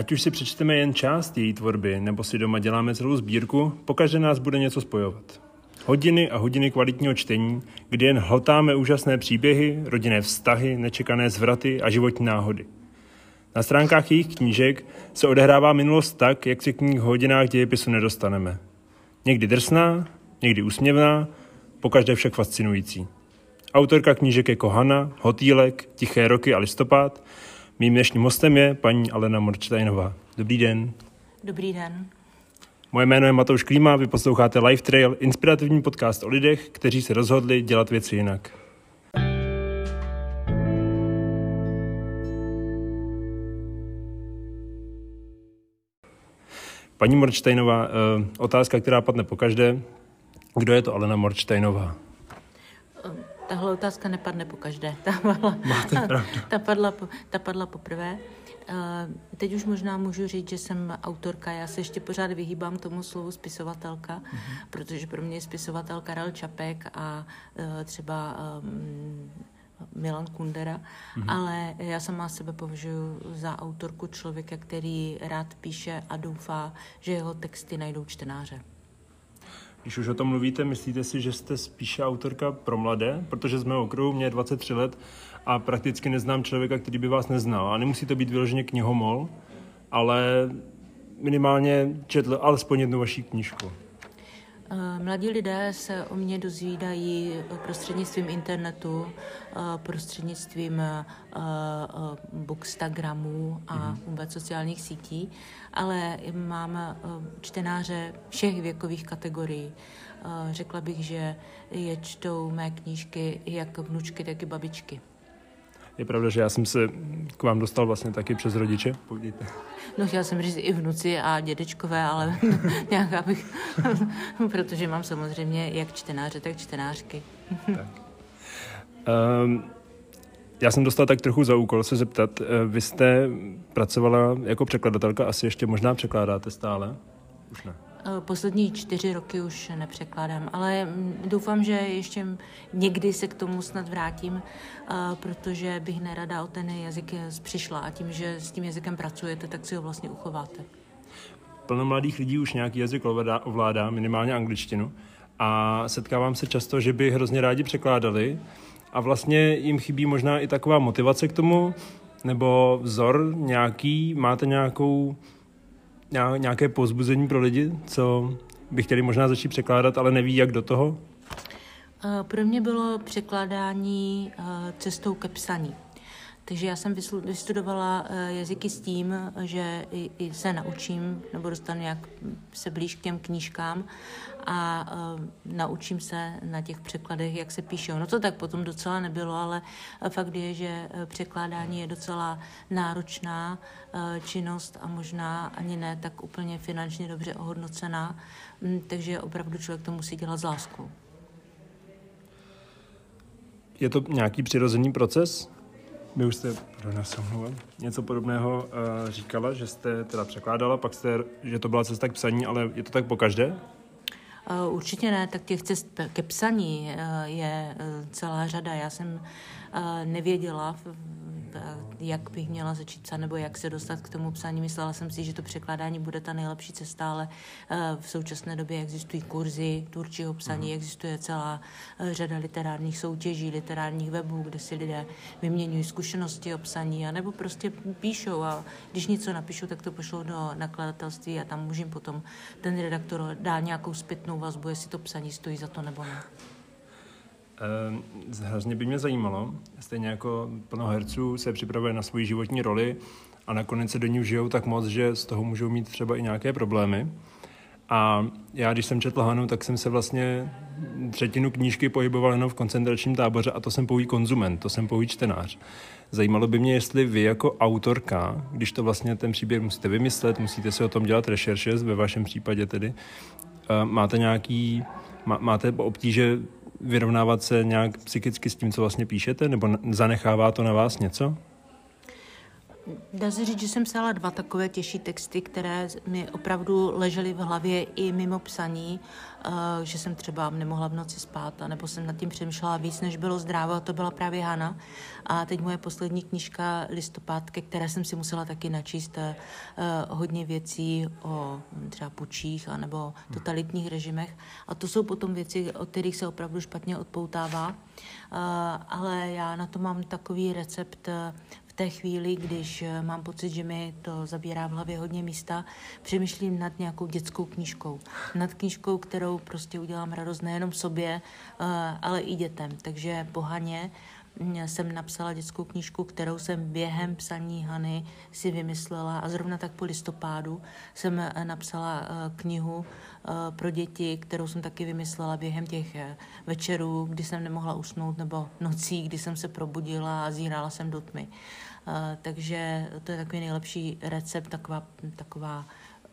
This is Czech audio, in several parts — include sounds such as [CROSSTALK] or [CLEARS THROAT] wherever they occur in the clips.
Ať už si přečteme jen část její tvorby, nebo si doma děláme celou sbírku, pokaždé nás bude něco spojovat. Hodiny a hodiny kvalitního čtení, kdy jen hltáme úžasné příběhy, rodinné vztahy, nečekané zvraty a životní náhody. Na stránkách jejich knížek se odehrává minulost tak, jak se k ní v hodinách dějepisu nedostaneme. Někdy drsná, někdy úsměvná, pokaždé však fascinující. Autorka knížek jako Hana, Hotýlek, Tiché roky a listopad. Mým dnešním hostem je paní Alena Morčtajnová. Dobrý den. Dobrý den. Moje jméno je Matouš Klíma, vy posloucháte Life Trail, inspirativní podcast o lidech, kteří se rozhodli dělat věci jinak. Paní Morčtajnová, eh, otázka, která padne po každé. Kdo je to Alena Morčtajnová? Tahle otázka nepadne po každé. [LAUGHS] Ta padla, Máte pravdu. Ta padla, ta padla poprvé. Eh, teď už možná můžu říct, že jsem autorka. Já se ještě pořád vyhýbám tomu slovu spisovatelka, mm-hmm. protože pro mě je spisovatel Karel Čapek a eh, třeba um, Milan Kundera, mm-hmm. ale já sama sebe považuji za autorku člověka, který rád píše a doufá, že jeho texty najdou čtenáře. Když už o tom mluvíte, myslíte si, že jste spíše autorka pro mladé? Protože z mého okruhu mě je 23 let a prakticky neznám člověka, který by vás neznal. A nemusí to být vyloženě knihomol, ale minimálně četl alespoň jednu vaší knížku. Mladí lidé se o mě dozvídají prostřednictvím internetu, prostřednictvím bookstagramů a mhm. vůbec sociálních sítí, ale mám čtenáře všech věkových kategorií. Řekla bych, že je čtou mé knížky jak vnučky, tak i babičky. Je pravda, že já jsem se k vám dostal vlastně taky přes rodiče. Pojďte. No chtěla jsem říct i vnuci a dědečkové, ale [LAUGHS] nějak abych, [LAUGHS] protože mám samozřejmě jak čtenáře, tak čtenářky. tak. Um, já jsem dostal tak trochu za úkol se zeptat. Eh, vy jste pracovala jako překladatelka, asi ještě možná překládáte stále? Už ne. Eh, poslední čtyři roky už nepřekládám, ale mm, doufám, že ještě někdy se k tomu snad vrátím, eh, protože bych nerada o ten jazyk přišla a tím, že s tím jazykem pracujete, tak si ho vlastně uchováte. Plno mladých lidí už nějaký jazyk ovládá, minimálně angličtinu, a setkávám se často, že by hrozně rádi překládali. A vlastně jim chybí možná i taková motivace k tomu, nebo vzor nějaký, máte nějakou nějaké pozbuzení pro lidi, co by chtěli možná začít překládat, ale neví, jak do toho? Eh, pro mě bylo překládání eh, cestou ke psaní. Takže já jsem vystudovala eh, jazyky s tím, že i se naučím nebo dostanu nějak se blíž k těm knížkám a naučím se na těch překladech, jak se píšou. No to tak potom docela nebylo, ale fakt je, že překládání je docela náročná činnost a možná ani ne tak úplně finančně dobře ohodnocená, hm, takže opravdu člověk to musí dělat s láskou. Je to nějaký přirozený proces? My už jste, pardon, něco podobného uh, říkala, že jste teda překládala, pak jste, že to byla cesta k psaní, ale je to tak po každé? Uh, určitě ne, tak těch cest ke psaní uh, je celá řada. Já jsem nevěděla jak bych měla začít psát nebo jak se dostat k tomu psání. Myslela jsem si, že to překládání bude ta nejlepší cesta, ale eh, v současné době existují kurzy tvůrčího psaní, mm. existuje celá eh, řada literárních soutěží, literárních webů, kde si lidé vyměňují zkušenosti o psaní, anebo prostě píšou a když něco napíšou, tak to pošlou do nakladatelství a tam můžeme potom ten redaktor dá nějakou zpětnou vazbu, jestli to psaní stojí za to nebo ne. Ehm, hrozně by mě zajímalo, stejně jako plno herců se připravuje na svoji životní roli a nakonec se do ní žijou tak moc, že z toho můžou mít třeba i nějaké problémy. A já, když jsem četl Hanu, tak jsem se vlastně třetinu knížky pohyboval jenom v koncentračním táboře a to jsem pouhý konzument, to jsem pouhý čtenář. Zajímalo by mě, jestli vy jako autorka, když to vlastně ten příběh musíte vymyslet, musíte si o tom dělat rešerše, ve vašem případě tedy, eh, máte nějaký, máte obtíže vyrovnávat se nějak psychicky s tím, co vlastně píšete, nebo zanechává to na vás něco? Dá se říct, že jsem psala dva takové těžší texty, které mi opravdu ležely v hlavě i mimo psaní, uh, že jsem třeba nemohla v noci spát, nebo jsem nad tím přemýšlela víc, než bylo zdrávo, a to byla právě Hana. A teď moje poslední knižka Listopad, ke které jsem si musela taky načíst uh, hodně věcí o třeba pučích nebo totalitních režimech. A to jsou potom věci, od kterých se opravdu špatně odpoutává. Uh, ale já na to mám takový recept té chvíli, když eh, mám pocit, že mi to zabírá v hlavě hodně místa, přemýšlím nad nějakou dětskou knížkou. Nad knížkou, kterou prostě udělám radost nejenom sobě, eh, ale i dětem. Takže po Haně mm, jsem napsala dětskou knížku, kterou jsem během psaní Hany si vymyslela a zrovna tak po listopádu jsem eh, napsala knihu pro děti, kterou jsem taky vymyslela během těch večerů, kdy jsem nemohla usnout, nebo nocí, kdy jsem se probudila a zírala jsem do tmy. Takže to je takový nejlepší recept, taková, taková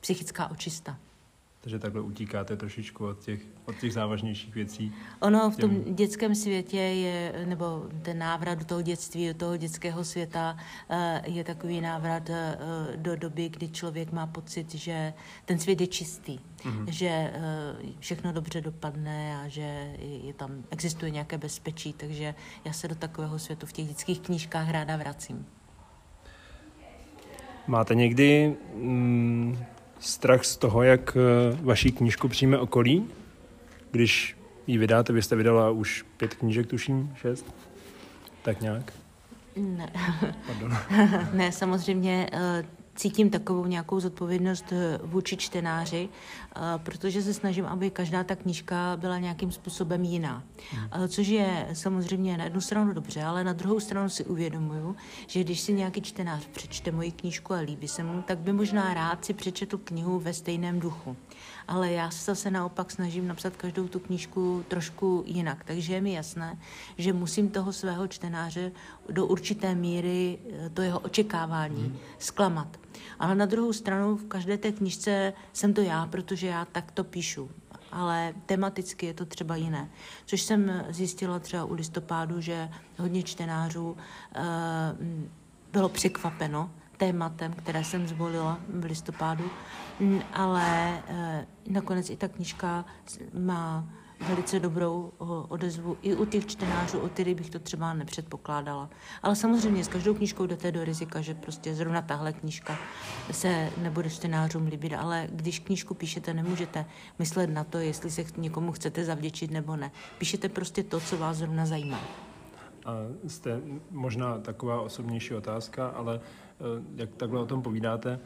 psychická očista. Takže takhle utíkáte trošičku od těch, od těch závažnějších věcí. Ono v tom dětském světě je, nebo ten návrat do toho dětství, do toho dětského světa eh, je takový návrat eh, do doby, kdy člověk má pocit, že ten svět je čistý, mm-hmm. že eh, všechno dobře dopadne a že je tam existuje nějaké bezpečí, takže já se do takového světu v těch dětských knížkách ráda vracím. Máte někdy mm, strach z toho, jak eh, vaší knížku přijme okolí, když ji vydáte? Vy jste vydala už pět knížek, tuším, šest? Tak nějak? Ne. Pardon. [LAUGHS] ne, samozřejmě eh, cítím takovou nějakou zodpovědnost eh, vůči čtenáři, eh, protože se snažím, aby každá ta knížka byla nějakým způsobem jiná. Hmm. Což je samozřejmě na jednu stranu dobře, ale na druhou stranu si uvědomuju, že když si nějaký čtenář přečte moji knížku a líbí se mu, tak by možná rád si přečetl knihu ve stejném duchu ale já se zase naopak snažím napsat každou tu knížku trošku jinak. Takže je mi jasné, že musím toho svého čtenáře do určité míry eh, to jeho očekávání hmm. zklamat. Ale na druhou stranu v každé té knižce jsem to já, protože já tak to píšu ale tematicky je to třeba jiné. Což jsem zjistila třeba u listopádu, že hodně čtenářů uh, bylo překvapeno tématem, které jsem zvolila v listopádu, mm, ale eh, nakonec i ta knižka má velice dobrou odezvu i u těch čtenářů, o kterých bych to třeba nepředpokládala. Ale samozřejmě s každou knížkou jdete do rizika, že prostě zrovna tahle knížka se nebude čtenářům líbit, ale když knížku píšete, nemůžete myslet na to, jestli se někomu chcete zavděčit nebo ne. Píšete prostě to, co vás zrovna zajímá. A jste možná taková osobnější otázka, ale Eh, jak takhle o tom povídáte,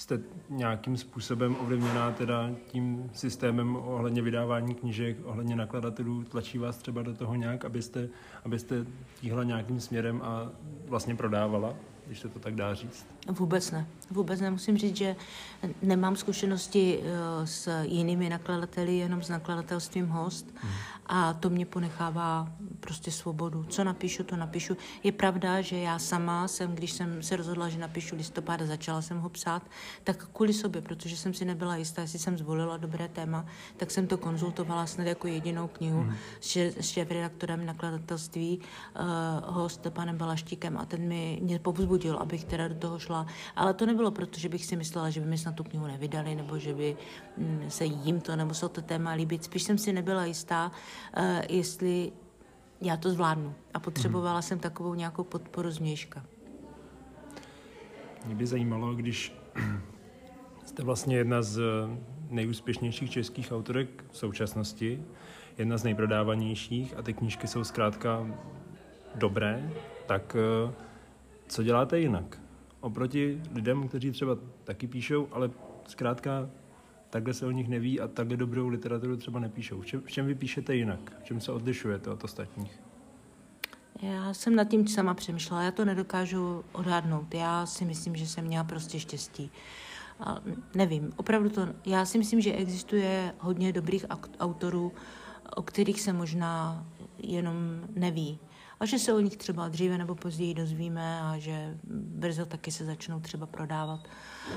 jste nějakým způsobem ovlivněná teda tím systémem ohledně vydávání knížek, ohledně nakladatelů, tlačí vás třeba do toho nějak, abyste, abyste tíhla nějakým směrem a vlastně prodávala? Když se to tak dá říct? Vůbec ne. Vůbec nemusím říct, že nemám zkušenosti eh, s jinými nakladateli, jenom s nakladatelstvím host hmm. a to mě ponechává prostě svobodu. Co napíšu, to napíšu. Je pravda, že já sama jsem, když jsem se rozhodla, že napíšu listopad a začala jsem ho psát, tak kvůli sobě, protože jsem si nebyla jistá, jestli jsem zvolila dobré téma, tak jsem to konzultovala snad jako jedinou knihu hmm. s šéf-redaktorem nakladatelství, uh, host panem Balaštíkem a ten mi mě povzbudil povzbudil, abych teda do toho šla. Ale to nebylo proto, že bych si myslela, že by mi snad tu knihu nevydali, nebo že by mm, se jim to nebo se to téma líbit. Spíš jsem si nebyla jistá, uh, jestli já to zvládnu. A potřebovala mm-hmm. jsem takovou nějakou podporu změška. Mě by zajímalo, když [CLEARS THROAT] jste vlastně jedna z nejúspěšnějších českých autorek v současnosti, jedna z nejprodávanějších a ty knížky jsou zkrátka dobré, tak uh, co děláte jinak? Oproti lidem, kteří třeba taky píšou, ale zkrátka takhle se o nich neví a takhle dobrou literaturu třeba nepíšou. V čem, v čem vy píšete jinak? V čem se odlišujete od ostatních? Já jsem nad tím sama přemýšlela, já to nedokážu odhadnout. Já si myslím, že jsem měla prostě štěstí. A nevím, opravdu to, já si myslím, že existuje hodně dobrých autorů, o kterých se možná jenom neví a že se o nich třeba dříve nebo později dozvíme a že brzo taky se začnou třeba prodávat.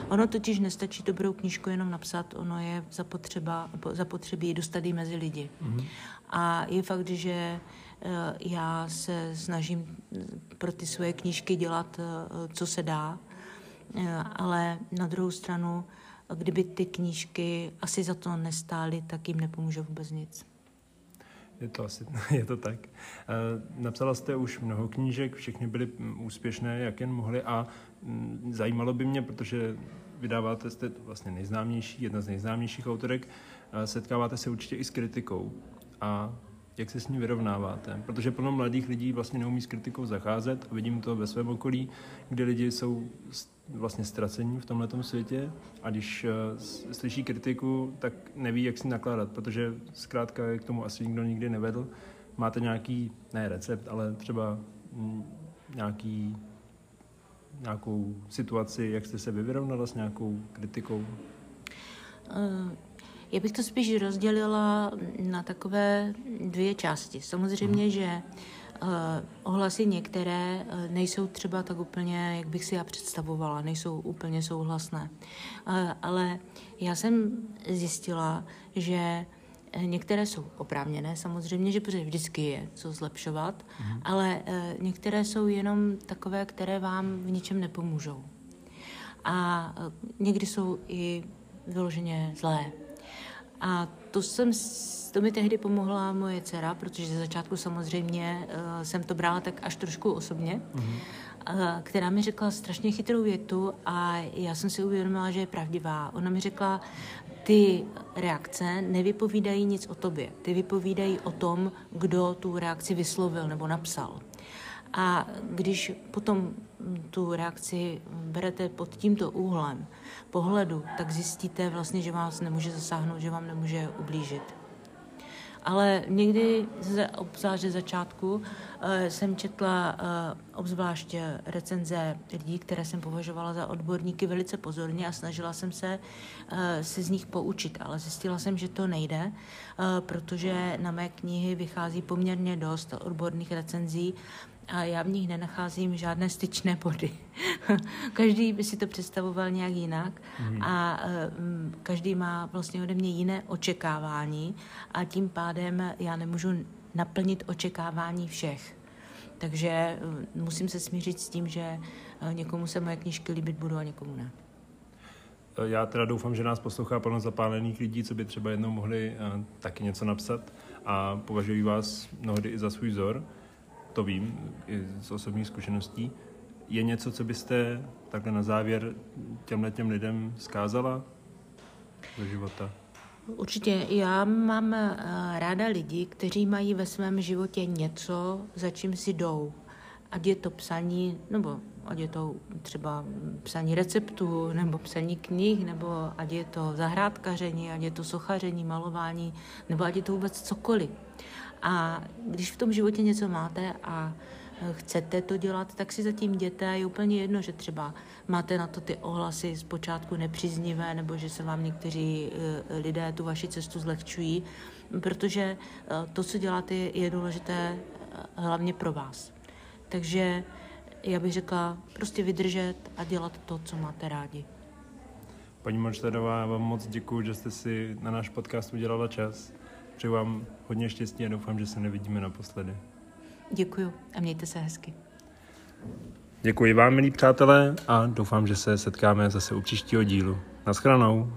Ono totiž nestačí dobrou knížku jenom napsat, ono je zapotřeba, zapotřebí dostat ji mezi lidi. Mm-hmm. A je fakt, že já se snažím pro ty svoje knížky dělat, co se dá, ale na druhou stranu, kdyby ty knížky asi za to nestály, tak jim nepomůže vůbec nic. Je to asi, [LAUGHS] je to tak. Napsala jste už mnoho knížek, všechny byly mm, úspěšné, jak jen mohly a mm, zajímalo by mě, protože vydáváte, jste vlastně nejznámější, jedna z nejznámějších autorek, setkáváte se určitě i s kritikou. A jak se s ní vyrovnáváte? Protože plno mladých lidí vlastně neumí s kritikou zacházet a vidím to ve svém okolí, kde lidi jsou vlastně ztracení v tomhle světě a když uh, slyší kritiku, tak neví, jak si nakládat, protože zkrátka k tomu asi nikdo nikdy nevedl. Máte nějaký, ne recept, ale třeba m, nějaký, nějakou situaci, jak jste se vyrovnala s nějakou kritikou? Uh já bych to spíš rozdělila na takové dvě části. Samozřejmě, že uh, ohlasy některé uh, nejsou třeba tak úplně, jak bych si já představovala, nejsou úplně souhlasné. Uh, ale já jsem zjistila, že Některé jsou oprávněné, samozřejmě, že protože vždycky je co zlepšovat, uh-huh. ale uh, některé jsou jenom takové, které vám v ničem nepomůžou. A uh, někdy jsou i vyloženě zlé. A to, jsem, to mi tehdy pomohla moje dcera, protože ze začátku samozřejmě uh, jsem to brala tak až trošku osobně, mm-hmm. uh, která mi řekla strašně chytrou větu a já jsem si uvědomila, že je pravdivá. Ona mi řekla, ty reakce nevypovídají nic o tobě, ty vypovídají o tom, kdo tu reakci vyslovil nebo napsal. A když potom tu reakci berete pod tímto úhlem pohledu, tak zjistíte vlastně, že vás nemůže zasáhnout, že vám nemůže ublížit. Ale někdy, obzvlášť ze začátku, eh, jsem četla eh, obzvlášť recenze lidí, které jsem považovala za odborníky velice pozorně a snažila jsem se eh, se z nich poučit, ale zjistila jsem, že to nejde, protože na mé knihy vychází poměrně dost odborných recenzí a já v nich nenacházím žádné styčné body. [LAUGHS] každý by si to představoval nějak jinak mm. a um, každý má vlastně ode mě jiné očekávání a tím pádem já nemůžu naplnit očekávání všech. Takže um, musím se smířit s tím, že uh, někomu se moje knížky líbit budou a někomu ne. Já teda doufám, že nás poslouchá plno zapálených lidí, co by třeba jednou mohli uh, taky něco napsat a považují vás mnohdy i za svůj vzor to vím i z osobních zkušeností. Je něco, co byste takhle na závěr těmhle těm lidem zkázala do života? Určitě. Já mám eh, ráda lidi, kteří mají ve svém životě něco, za čím si jdou. Ať je to psaní, nebo ať je to třeba psaní receptů, nebo psaní knih, nebo ať je to zahrádkaření, ať je to sochaření, malování, nebo ať je to vůbec cokoliv. A když v tom životě něco máte a chcete to dělat, tak si zatím jděte. Je úplně jedno, že třeba máte na to ty ohlasy zpočátku nepříznivé, nebo že se vám někteří e, lidé tu vaši cestu zlehčují, protože e, to, co děláte, je důležité hlavně pro vás. Takže já bych řekla, prostě vydržet a dělat to, co máte rádi. Paní Monštadová, já vám moc děkuji, že jste si na náš podcast udělala čas. Přeju vám hodně štěstí a doufám, že se nevidíme naposledy. Děkuji a mějte se hezky. Děkuji vám, milí přátelé, a doufám, že se setkáme zase u příštího dílu. Naschranou.